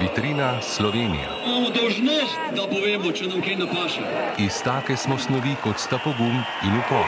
Vitrina Slovenija. Imamo dožnost, da povemo, če nam kaj napaša. Iz take smo snovi kot sta pogum in upor.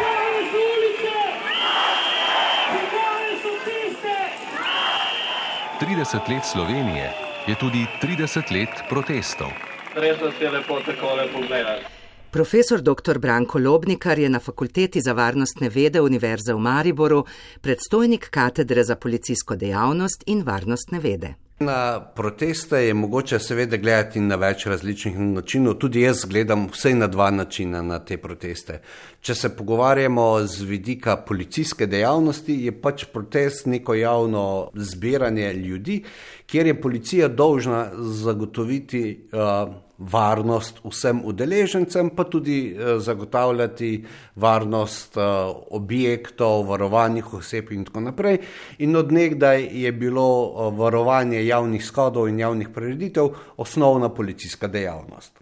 Trideset let Slovenije je tudi 30 let protestov. Res nas je lepo takole pogledati. Profesor dr. Branko Lobnikar je na Fakulteti za varnostne vede Univerze v Mariboru predstojnik katedre za policijsko dejavnost in varnostne vede. Na proteste je mogoče seveda gledati na več različnih načinov, tudi jaz gledam vsej na dva načina na te proteste. Če se pogovarjamo z vidika policijske dejavnosti, je pač protest neko javno zbiranje ljudi, kjer je policija dolžna zagotoviti uh, varnost vsem udeležencem, pa tudi uh, zagotavljati varnost uh, objektov, varovanih oseb in tako naprej. In odnegdaj je bilo uh, varovanje javnih shodov in javnih prireditev osnovna policijska dejavnost.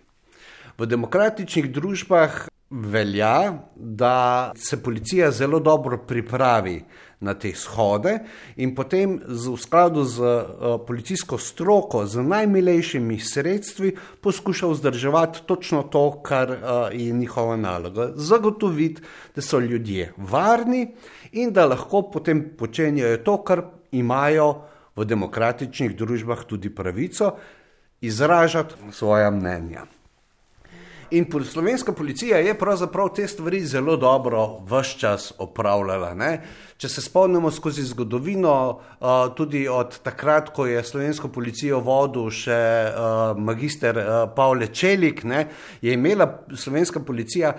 V demokratičnih družbah velja, da se policija zelo dobro pripravi na te shode in potem z, v skladu z uh, policijsko stroko, z najmilejšimi sredstvi, poskuša vzdrževati točno to, kar uh, je njihova naloga. Zagotoviti, da so ljudje varni in da lahko potem počenjajo to, kar imajo v demokratičnih družbah tudi pravico, izražati svoja mnenja. In slovenska policija je pravzaprav te stvari zelo dobro vse čas opravljala. Ne? Če se spomnimo skozi zgodovino, tudi od takrat, ko je slovensko policijo vodil še magister Pavle Čelik, ne, je imela slovenska policija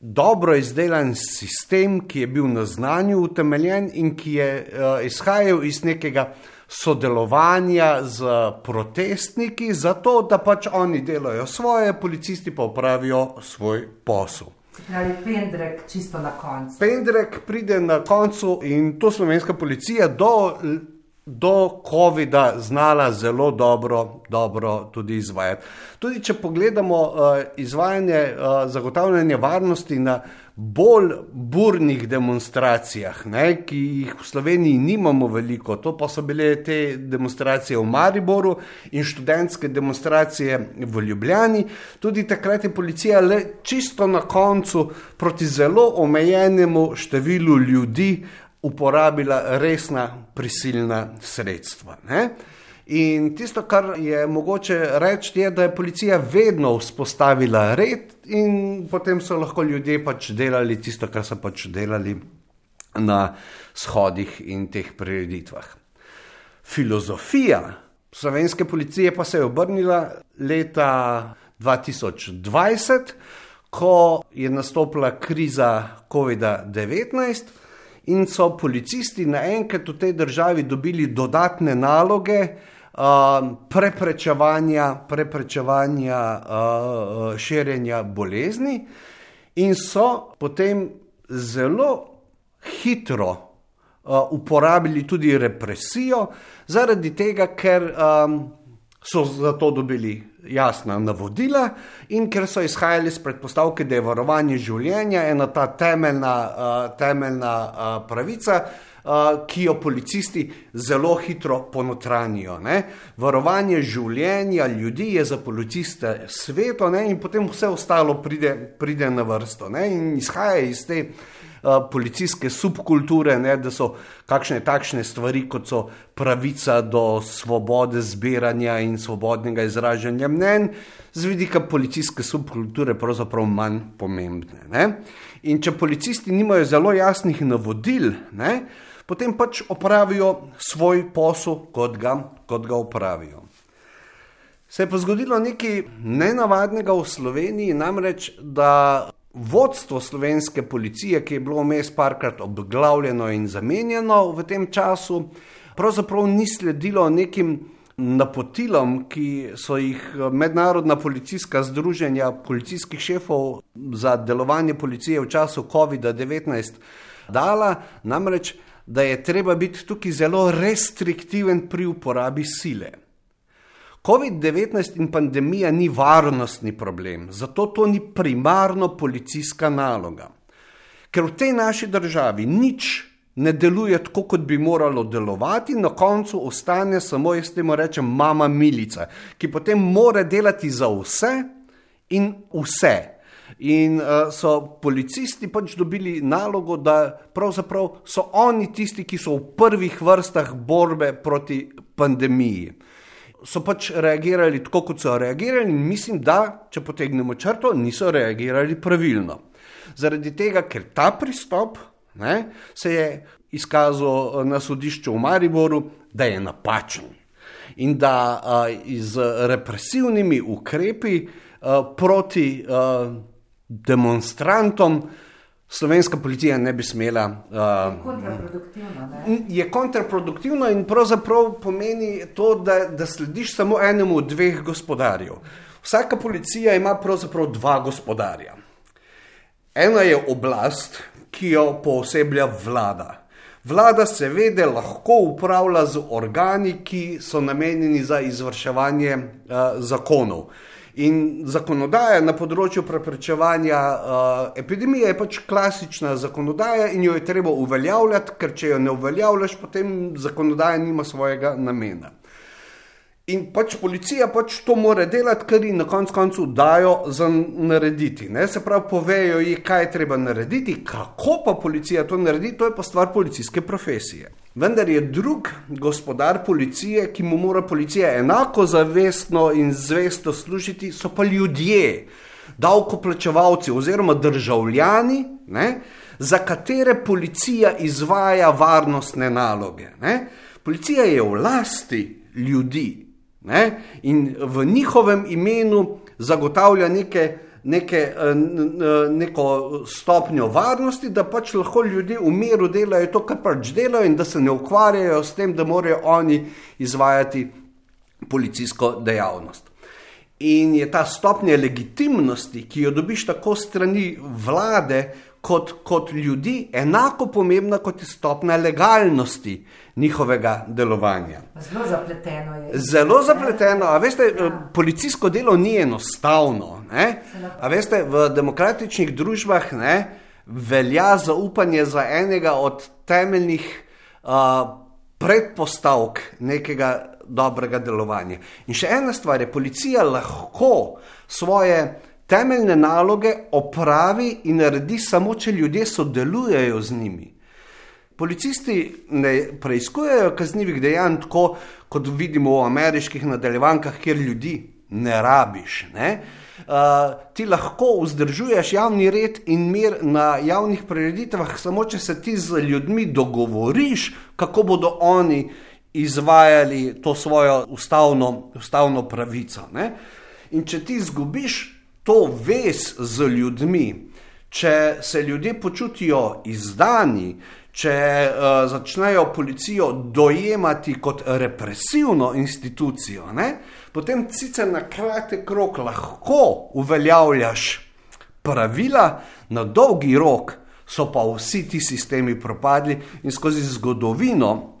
dobro izdelan sistem, ki je bil na znanju utemeljen in ki je izhajal iz nekega sodelovanja z protestniki, zato da pač oni delajo svoje, policisti pa upravijo svoj posel. Ali pendrek čisto na koncu? Pendrek pride na koncu in to slovenska policija do, do COVID-a znala zelo dobro, dobro tudi izvajati. Tudi če pogledamo uh, izvajanje uh, zagotavljanja varnosti na bolj burnih demonstracijah, ne, ki jih v Sloveniji nimamo veliko, to pa so bile te demonstracije v Mariboru in študentske demonstracije v Ljubljani. Tudi takrat je policija le čisto na koncu proti zelo omejenemu številu ljudi uporabila resna prisilna sredstva. Ne. In tisto, kar je mogoče reči, je, da je policija vedno vzpostavila red, in potem so lahko ljudje pač delali tisto, kar so pač delali na shodih in teh prireditvah. Filozofija slovenske policije pa se je obrnila leta 2020, ko je nastopila kriza COVID-19. In so policisti naenkrat v tej državi dobili dodatne naloge, uh, preprečevanja, preprečevanja uh, širjenja bolezni, in so potem zelo hitro uh, uporabili tudi represijo, zaradi tega, ker um, so za to dobili jasna navodila in ker so izhajali iz predpostavke, da je varovanje življenja ena ta temeljna, uh, temeljna uh, pravica ki jo policisti zelo hitro ponotranijo. Ne? Varovanje življenja ljudi je za policiste sveto ne? in potem vse ostalo pride, pride na vrsto. Ne? In izhaja iz te uh, policijske subkulture, ne? da so kakšne takšne stvari, kot so pravica do svobode zbiranja in svobodnega izražanja mnen, z vidika policijske subkulture pravzaprav manj pomembne. Ne? In če policisti nimajo zelo jasnih navodil, ne, potem pač opravijo svoj posel, kot ga, kot ga opravijo. Se je pa zgodilo nekaj nenavadnega v Sloveniji, namreč da vodstvo slovenske policije, ki je bilo vmes parkrat obglavljeno in zamenjano v tem času, pravzaprav ni sledilo nekim napotilom, ki so jih mednarodna policijska združenja policijskih šefov za delovanje policije v času COVID-19 dala, namreč da je treba biti tukaj zelo restriktiven pri uporabi sile. COVID-19 in pandemija ni varnostni problem, zato to ni primarno policijska naloga. Ker v tej naši državi nič ne deluje tako, kot bi moralo delovati, na koncu ostane samo, jaz temu rečem, mama milica, ki potem mora delati za vse in vse. In uh, so policisti pač dobili nalogo, da pravzaprav so oni tisti, ki so v prvih vrstah borbe proti pandemiji. So pač reagirali tako, kot so reagirali, in mislim, da, če potegnemo črto, niso reagirali pravilno. Zaradi tega, ker ta pristop ne, se je izkazal na sodišču v Mariboru, da je napačen in da uh, z represivnimi ukrepi uh, proti uh, demonstrantom slovenska policija ne bi smela. Uh, kontraproduktivno. Ne? je kontraproduktivno in pravzaprav pomeni to, da, da slediš samo enemu od dveh gospodarjev. Vsaka policija ima pravzaprav dva gospodarja. Ena je oblast, ki jo pooseblja vlada. Vlada seveda lahko upravlja z organi, ki so namenjeni za izvrševanje uh, zakonov. In zakonodaja na področju preprečevanja uh, epidemije je pač klasična zakonodaja in jo je treba uveljavljati, ker če jo ne uveljavljaš, potem zakonodaja nima svojega namena. In pač policija pač to mora delati, kar ji na koncu koncu dajo za narediti. Ne? Se pravi, povejo ji, kaj je treba narediti, kako pa policija to naredi, to je pa stvar policijske profesije. Vendar je drug gospodar policije, ki mu mora policija enako zavestno in zvesto služiti, so pa ljudje, davkoplačevalci oziroma državljani, ne? za katere policija izvaja varnostne naloge. Ne? Policija je v lasti ljudi, ne? in v njihovem imenu zagotavlja neke, neke, eh, neko stopnjo varnosti, da pač lahko ljudje v miru delajo to, kar pač delajo, in da se ne ukvarjajo s tem, da morajo oni izvajati policijsko dejavnost. In je ta stopnja legitimnosti, ki jo dobiš tako strani vlade, kot, kot ljudi, enako pomembna kot je stopnja legalnosti njihovega delovanja. Zelo zapleteno je. Zelo zapleteno. A veste, ja. policijsko delo ni enostavno. Ne? A veste, v demokratičnih družbah ne, velja zaupanje za enega od temeljnih uh, predpostavk nekega dobrega delovanja. In še ena stvar je, policija lahko svoje temeljne naloge opravi in naredi samo, če ljudje sodelujejo z njimi. Policisti ne preizkujejo kaznjivih dejanj tako, kot vidimo v ameriških nadaljevankah, kjer ljudi ne rabiš. Ne? Uh, ti lahko vzdržuješ javni red in mir na javnih prireditvah, samo če se ti z ljudmi dogovoriš, kako bodo oni izvajali to svojo ustavno, ustavno pravico. Ne? In če ti izgubiš to vez z ljudmi, če se ljudje počutijo izdani, če uh, začnejo policijo dojemati kot represivno institucijo, ne, potem sicer na kratek rok lahko uveljavljaš pravila, na dolgi rok so pa vsi ti sistemi propadli in skozi zgodovino.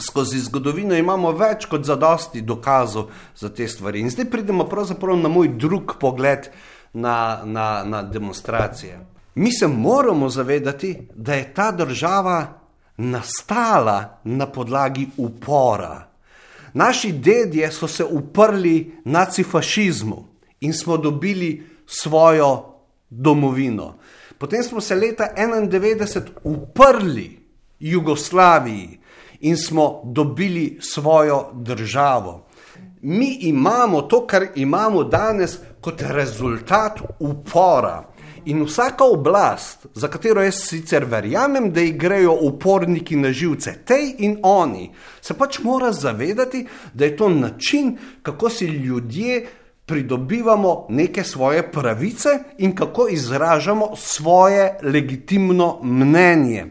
Skozi zgodovino imamo več kot zadosti dokazov za te stvari. In zdaj pridemo pravzaprav na moj drug pogled na, na, na demonstracije. Mi se moramo zavedati, da je ta država nastala na podlagi upora. Naši dedje so se uprli nacifašizmu in smo dobili svojo domovino. Potem smo se leta 1991 uprli Jugoslaviji in smo dobili svojo državo. Mi imamo to, kar imamo danes, kot rezultat upora. In vsaka oblast, za katero jaz sicer verjamem, da jih grejo uporniki na živce, te in oni, se pač mora zavedati, da je to način, kako si ljudje pridobivamo neke svoje pravice in kako izražamo svoje legitimno mnenje.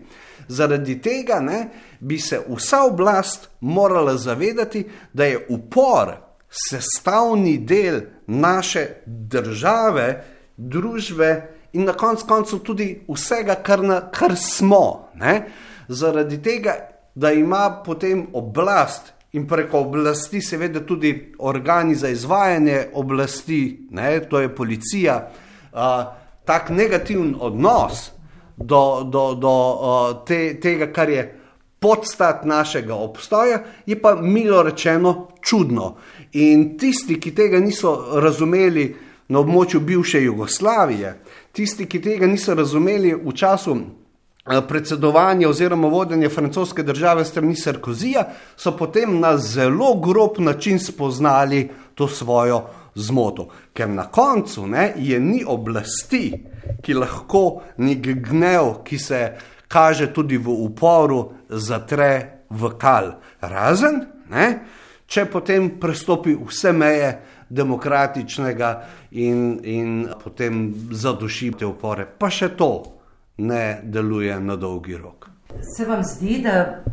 Zaradi tega ne, bi se vsa oblast morala zavedati, da je upor sestavni del naše države, družbe in na koncu koncev tudi vsega, kar, na, kar smo. Ne? Zaradi tega, da ima potem oblast in preko oblasti, seveda tudi organi za izvajanje oblasti, ne? to je policija, uh, tak negativen odnos do, do, do uh, te, tega, kar je podstat našega obstoja, je pa milo rečeno čudno. In tisti, ki tega niso razumeli na območju bivše Jugoslavije, tisti, ki tega niso razumeli v času Eh, predsedovanje oziroma vodenje francoske države strani Sarkozija, so potem na zelo grob način spoznali to svojo zmoto. Ker na koncu ne, je ni oblasti, ki lahko nek gnev, ki se kaže tudi v uporu, zatre v kal. Razen, ne, če potem prestopi vse meje demokratičnega in, in potem zaduši te upore. Pa še to ne deluje na dolgi rok. Se vam zdi, da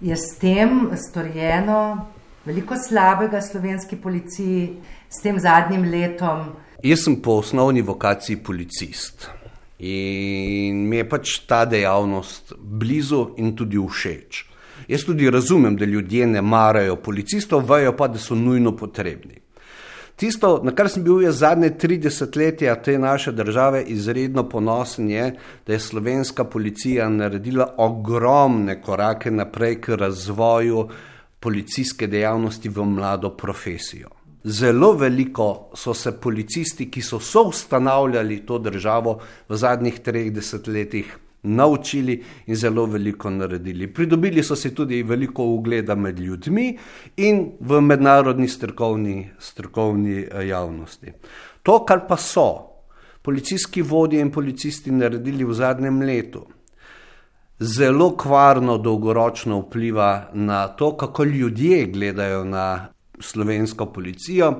je s tem storjeno veliko slabega slovenski policiji, s tem zadnjim letom? Jaz sem po osnovni vokaciji policist in mi je pač ta dejavnost blizu in tudi všeč. Jaz tudi razumem, da ljudje ne marajo policistov, vejo pa, da so nujno potrebni. Tisto, na kar sem bil jaz zadnje 30 letja te naše države izredno ponosen, je, da je slovenska policija naredila ogromne korake naprej k razvoju policijske dejavnosti v mlado profesijo. Zelo veliko so se policisti, ki so soustanavljali to državo v zadnjih 30 letih, naučili in zelo veliko naredili. Pridobili so si tudi veliko ugleda med ljudmi in v mednarodni strokovni, strokovni eh, javnosti. To, kar pa so policijski vodje in policisti naredili v zadnjem letu, zelo kvarno dolgoročno vpliva na to, kako ljudje gledajo na slovensko policijo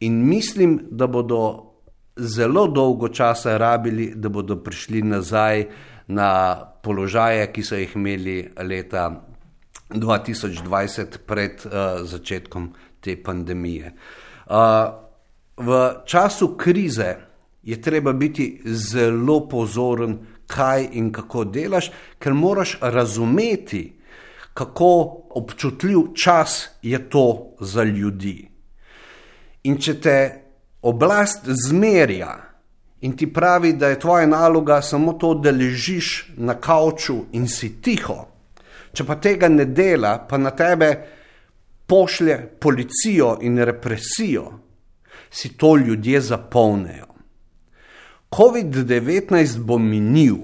in mislim, da bodo zelo dolgo časa rabili, da bodo prišli nazaj na položaje, ki so jih imeli leta 2020, pred uh, začetkom te pandemije. Uh, v času krize je treba biti zelo pozoren, kaj in kako delaš, ker moraš razumeti, kako občutljiv čas je to za ljudi. In če te oblast zmerja, in ti pravi, da je tvoja naloga samo to, da ležiš na kavču in si tiho. Če pa tega ne dela, pa na tebe pošlje policijo in represijo, si to ljudje zapolnejo. COVID-19 bo minil,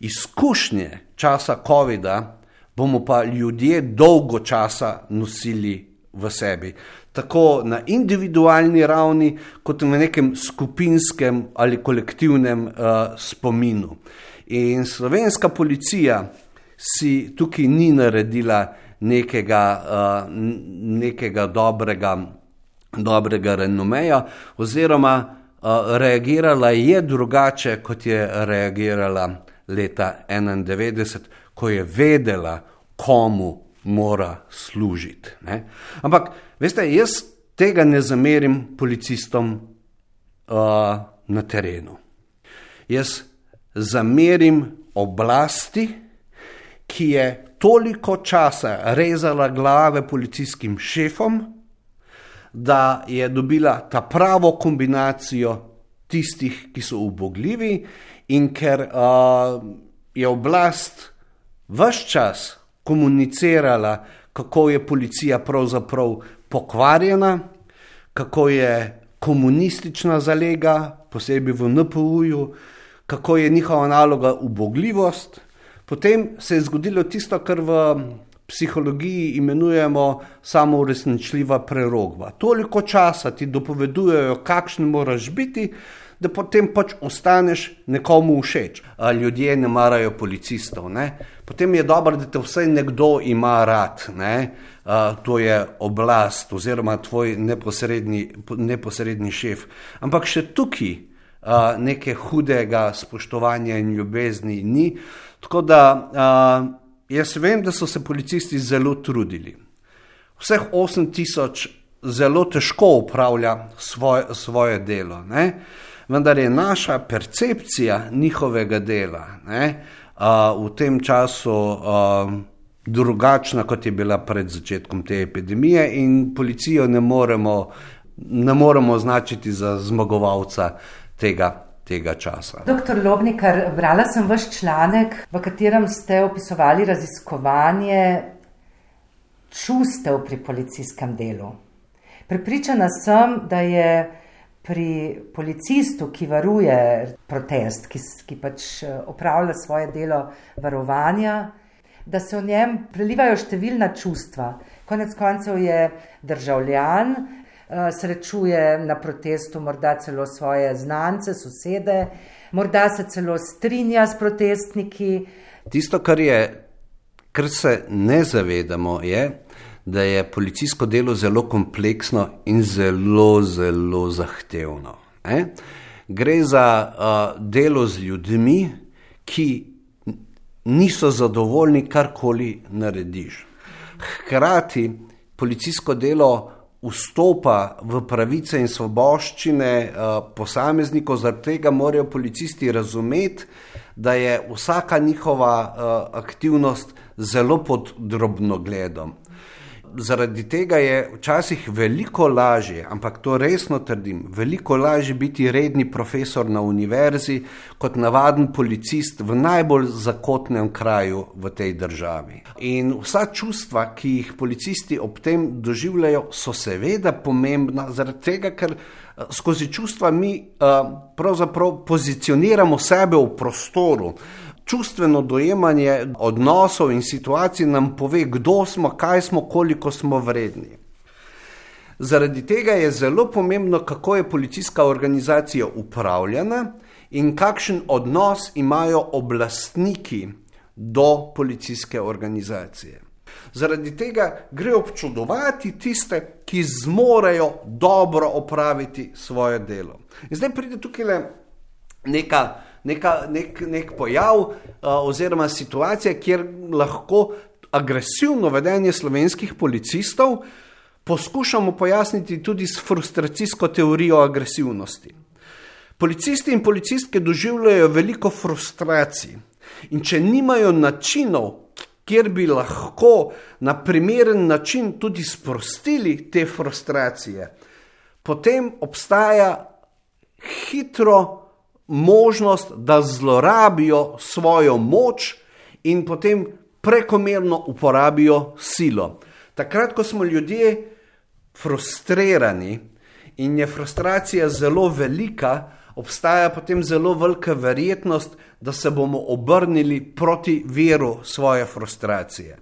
izkušnje časa COVID-a bomo pa ljudje dolgo časa nosili v sebi tako na individualni ravni, kot v nekem skupinskem ali kolektivnem uh, spominu. In slovenska policija si tukaj ni naredila nekega, uh, nekega dobrega, dobrega renomeja, oziroma uh, reagirala je drugače, kot je reagirala leta 1991, ko je vedela, komu mora služiti. Ne? Ampak, veste, jaz tega ne zamerim policistom uh, na terenu. Jaz zamerim oblasti, ki je toliko časa rezala glave policijskim šefom, da je dobila ta pravo kombinacijo tistih, ki so ubogljivi, in ker uh, je oblast vse čas komunicirala, kako je policija pravzaprav pokvarjena, kako je komunistična zalega, posebej v NPU-ju, kako je njihova naloga ubogljivost. Potem se je zgodilo tisto, kar v psihologiji imenujemo samo uresničljiva prerogba. Toliko časa ti dopovedujejo, kakšen moraš biti, da potem pač ostaneš nekomu všeč. Ljudje ne marajo policistov. Ne? Potem je dobro, da te vsaj nekdo ima rad. Ne? To je oblast oziroma tvoj neposredni, neposredni šef. Ampak še tukaj neke hudega spoštovanja in ljubezni ni. Tako da jaz vem, da so se policisti zelo trudili. Vseh 8000 zelo težko upravlja svoje, svoje delo. Ne? Vendar je naša percepcija njihovega dela ne, uh, v tem času uh, drugačna, kot je bila pred začetkom te epidemije, in policijo ne moremo, ne moremo označiti za zmagovalca tega tega časa. Doktor Lobnikar, brala sem vaš članek, v katerem ste opisovali raziskovanje čustev pri policijskem delu. Pripričana sem, da je pri policistu, ki varuje protest, ki, ki pač eh, opravlja svoje delo varovanja, da se v njem prelivajo številna čustva. Konec koncev je državljan, eh, srečuje na protestu morda celo svoje znance, sosede, morda se celo strinja s protestniki. Tisto, kar, je, kar se ne zavedamo, je, da je policijsko delo zelo kompleksno in zelo, zelo zahtevno. Eh? Gre za uh, delo z ljudmi, ki niso zadovoljni, karkoli narediš. Hkrati policijsko delo vstopa v pravice in svoboščine uh, posameznikov, zaradi tega morajo policisti razumeti, da je vsaka njihova uh, aktivnost zelo pod drobnogledom zaradi tega je včasih veliko lažje, ampak to resno trdim, veliko lažje biti redni profesor na univerzi kot navaden policist v najbolj zakotnem kraju v tej državi. In vsa čustva, ki jih policisti ob tem doživljajo, so seveda pomembna, zaradi tega, ker eh, skozi čustva mi uh, pozicioniramo sebe v prostoru čustveno dojemanje odnosov in situacij nam pove, kdo smo, kaj smo, koliko smo vredni. Zaradi tega je zelo pomembno, kako je policijska organizacija upravljena in kakšen odnos imajo oblastniki do policijske organizacije. Zaradi tega gre občudovati tiste, ki zmorejo dobro opraviti svoje delo. In zdaj pride tukaj neka neka, nek, nek pojav uh, oziroma situacija, kjer lahko agresivno vedenje slovenskih policistov poskušamo pojasniti tudi s frustracijsko teorijo agresivnosti. Policisti in policistke doživljajo veliko frustracij in če nimajo načinov, kjer bi lahko na primeren način tudi sprostili te frustracije, potem obstaja hitro možnost, da zlorabijo svojo moč in potem prekomerno uporabijo silo. Takrat, ko smo ljudje frustrirani in je frustracija zelo velika, obstaja potem zelo velika verjetnost, da se bomo obrnili proti veru svoje frustracije.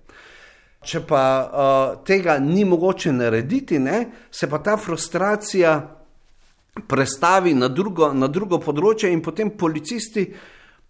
Če pa uh, tega ni mogoče narediti, ne, se pa ta frustracija prestavi na drugo, na drugo področje, in potem policisti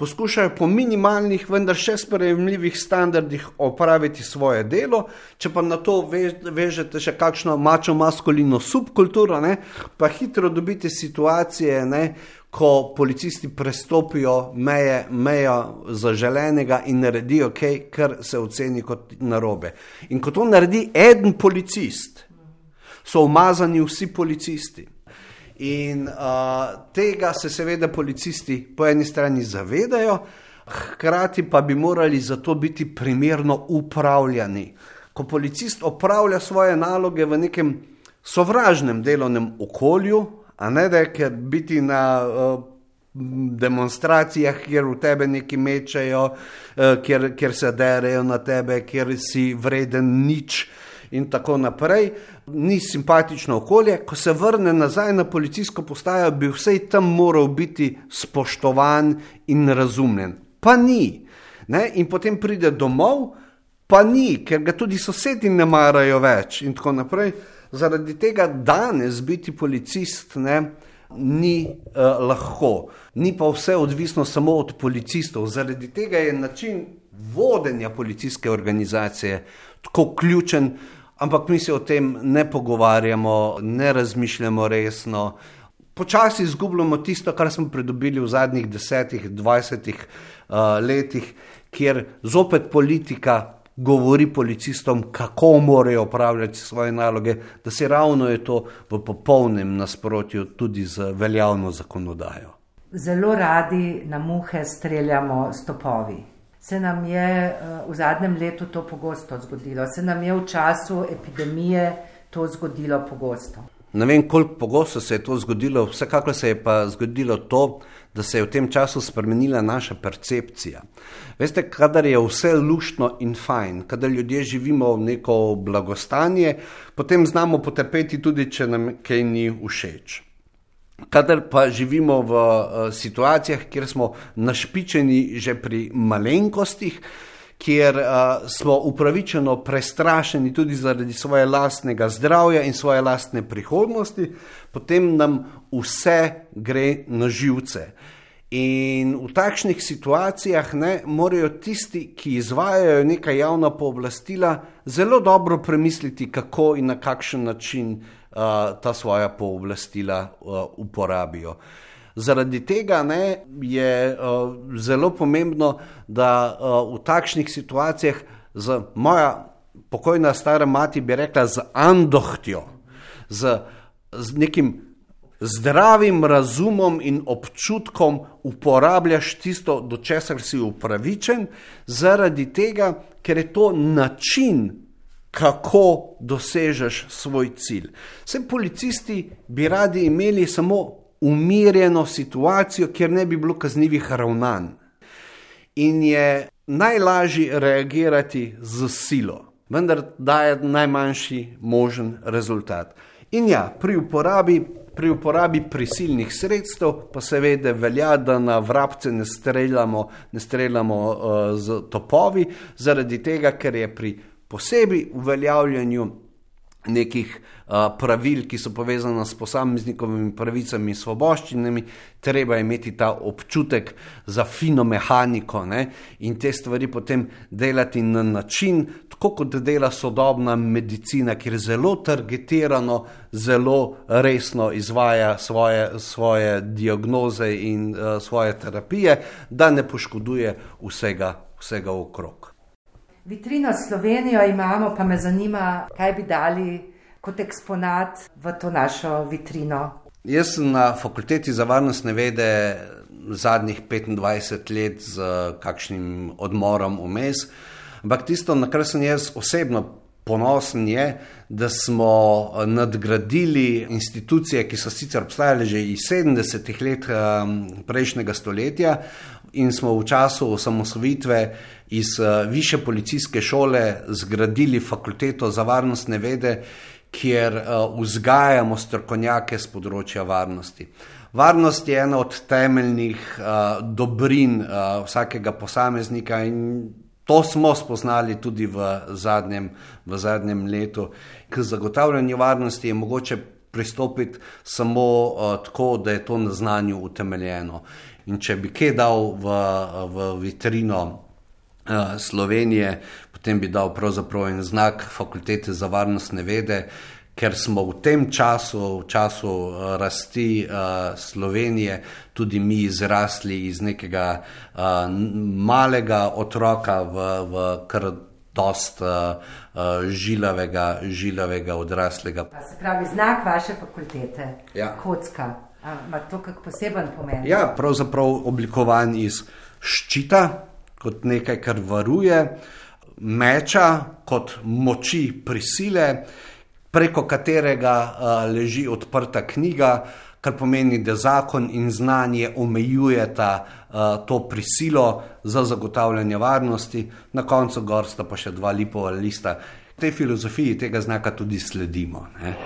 poskušajo po minimalnih, vendar še sprejemljivih standardih opraviti svoje delo. Če pa na to vežete še kakšno mačo maskulino subkulturo, ne, pa hitro dobite situacije, ne, ko policisti prestopijo meje, mejo zaželenega in naredijo kaj, kar se oceni kot narobe. In ko to naredi en policist, so umazani vsi policisti. In uh, tega se seveda policisti po eni strani zavedajo, hkrati pa bi morali za to biti primerno upravljani. Ko policist opravlja svoje naloge v nekem sovražnem delovnem okolju, a ne da je biti na uh, demonstracijah, kjer v tebe neki mečejo, uh, kjer, kjer se derejo na tebe, kjer si vreden nič in tako naprej, ni simpatično okolje. Ko se vrne nazaj na policijsko postajo, bi vsej tam moral biti spoštovan in razumljen. Pa ni. Ne? In potem pride domov, pa ni, ker ga tudi sosedi ne marajo več in tako naprej. Zaradi tega danes biti policist ne, ni uh, lahko, ni pa vse odvisno samo od policistov. Zaradi tega je način vodenja policijske organizacije tako ključen, ampak mi se o tem ne pogovarjamo, ne razmišljamo resno. Počasi izgubljamo tisto, kar smo pridobili v zadnjih desetih, dvajsetih uh, letih, kjer zopet politika govori policistom, kako morajo upravljati svoje naloge, da se ravno je to v popolnem nasprotju tudi z veljavno zakonodajo. Zelo radi na muhe streljamo stopovi se nam je eh, v zadnjem letu to pogosto zgodilo, se nam je v času epidemije to zgodilo pogosto. Ne vem, koliko pogosto se je to zgodilo, vsekakor se je pa zgodilo to, da se je v tem času spremenila naša percepcija. Veste, kadar je vse luštno in fajn, kadar ljudje živimo v neko blagostanje, potem znamo potrpeti tudi, če nam kaj ni všeč. Kadar pa živimo v uh, situacijah, kjer smo našpičeni že pri malenkostih, kjer uh, smo upravičeno prestrašeni tudi zaradi svoje lastnega zdravja in svoje lastne prihodnosti, potem nam vse gre na živce. In v takšnih situacijah ne, morajo tisti, ki izvajajo neka javna pooblastila, zelo dobro premisliti, kako in na kakšen način uh, ta svoja pooblastila uh, uporabijo. Zaradi tega ne, je uh, zelo pomembno, da v takšnih situacijah z moja pokojna stara mati bi rekla z andohtjo, z, z nekim zdravim razumom in občutkom uporabljaš tisto, do česar si upravičen, zaradi tega, ker je to način, kako dosežeš svoj cilj. Vse policisti bi radi imeli samo umirjeno situacijo, kjer ne bi bilo kaznjivih ravnanj. In je najlažje reagirati z silo, vendar daje najmanjši možen rezultat. In ja, pri uporabi Pri uporabi prisilnih sredstev pa seveda velja, da na vrabce ne streljamo, ne streljamo uh, z topovi, zaradi tega, ker je pri posebej uveljavljanju nekih uh, pravil, ki so povezane s posameznikovimi pravicami in svoboščinami, treba imeti ta občutek za fino mehaniko ne? in te stvari potem delati na način, tako kot dela sodobna medicina, kjer zelo targetirano, zelo resno izvaja svoje, svoje diagnoze in uh, svoje terapije, da ne poškoduje vsega, vsega okrog. Vitrino Slovenijo imamo, pa me zanima, kaj bi dali kot eksponat v to našo vitrino. Jaz sem na fakulteti za varnostne vede zadnjih 25 let z kakšnim odmorom vmes, ampak tisto, na kar sem jaz osebno ponosen, je, da smo nadgradili institucije, ki so sicer obstajale že iz 70-ih let um, prejšnjega stoletja in smo v času osamosvojitve iz uh, više policijske šole zgradili fakulteto za varnostne vede, kjer uh, vzgajamo strokovnjake z področja varnosti. Varnost je ena od temeljnih uh, dobrin uh, vsakega posameznika in to smo spoznali tudi v zadnjem, v zadnjem letu. K zagotavljanju varnosti je mogoče pristopiti samo uh, tako, da je to na znanju utemeljeno. In če bi kaj dal v, v vitrino uh, Slovenije, potem bi dal pravzaprav en znak fakultete za varnostne vede, ker smo v tem času, v času uh, rasti uh, Slovenije, tudi mi izrasli iz nekega uh, malega otroka v, v kar dost uh, uh, žilavega, žilavega odraslega. Pa se pravi, znak vaše fakultete, Ja. kocka. Ima to kak poseben pomen? Ja, pravzaprav oblikovan iz ščita, kot nekaj, kar varuje, meča, kot moči prisile, preko katerega uh, leži odprta knjiga, kar pomeni, da zakon in znanje omejujeta uh, to prisilo za zagotavljanje varnosti, na koncu gor sta pa še dva lipova lista. Tej filozofiji tega znaka tudi sledimo. Ne?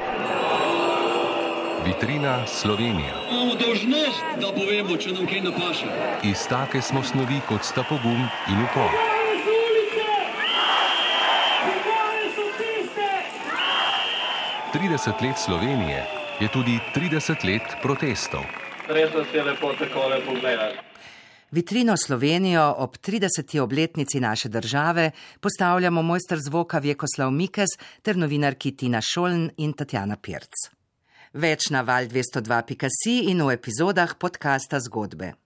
Vitrina Slovenija. Imamo dožnost, da povemo, če nam kaj napaše. Iz take smo snovi, kot sta pogum in upor. 30 let Slovenije je tudi 30 let protestov. Res nas je lepo takole pogledati. Vitrino Slovenijo ob 30. obletnici naše države postavljamo mojster zvoka Vjekoslav Mikes ter novinarki Tina Šoln in Tatjana Pirc. Več na val 202.si in v epizodah podcasta Zgodbe.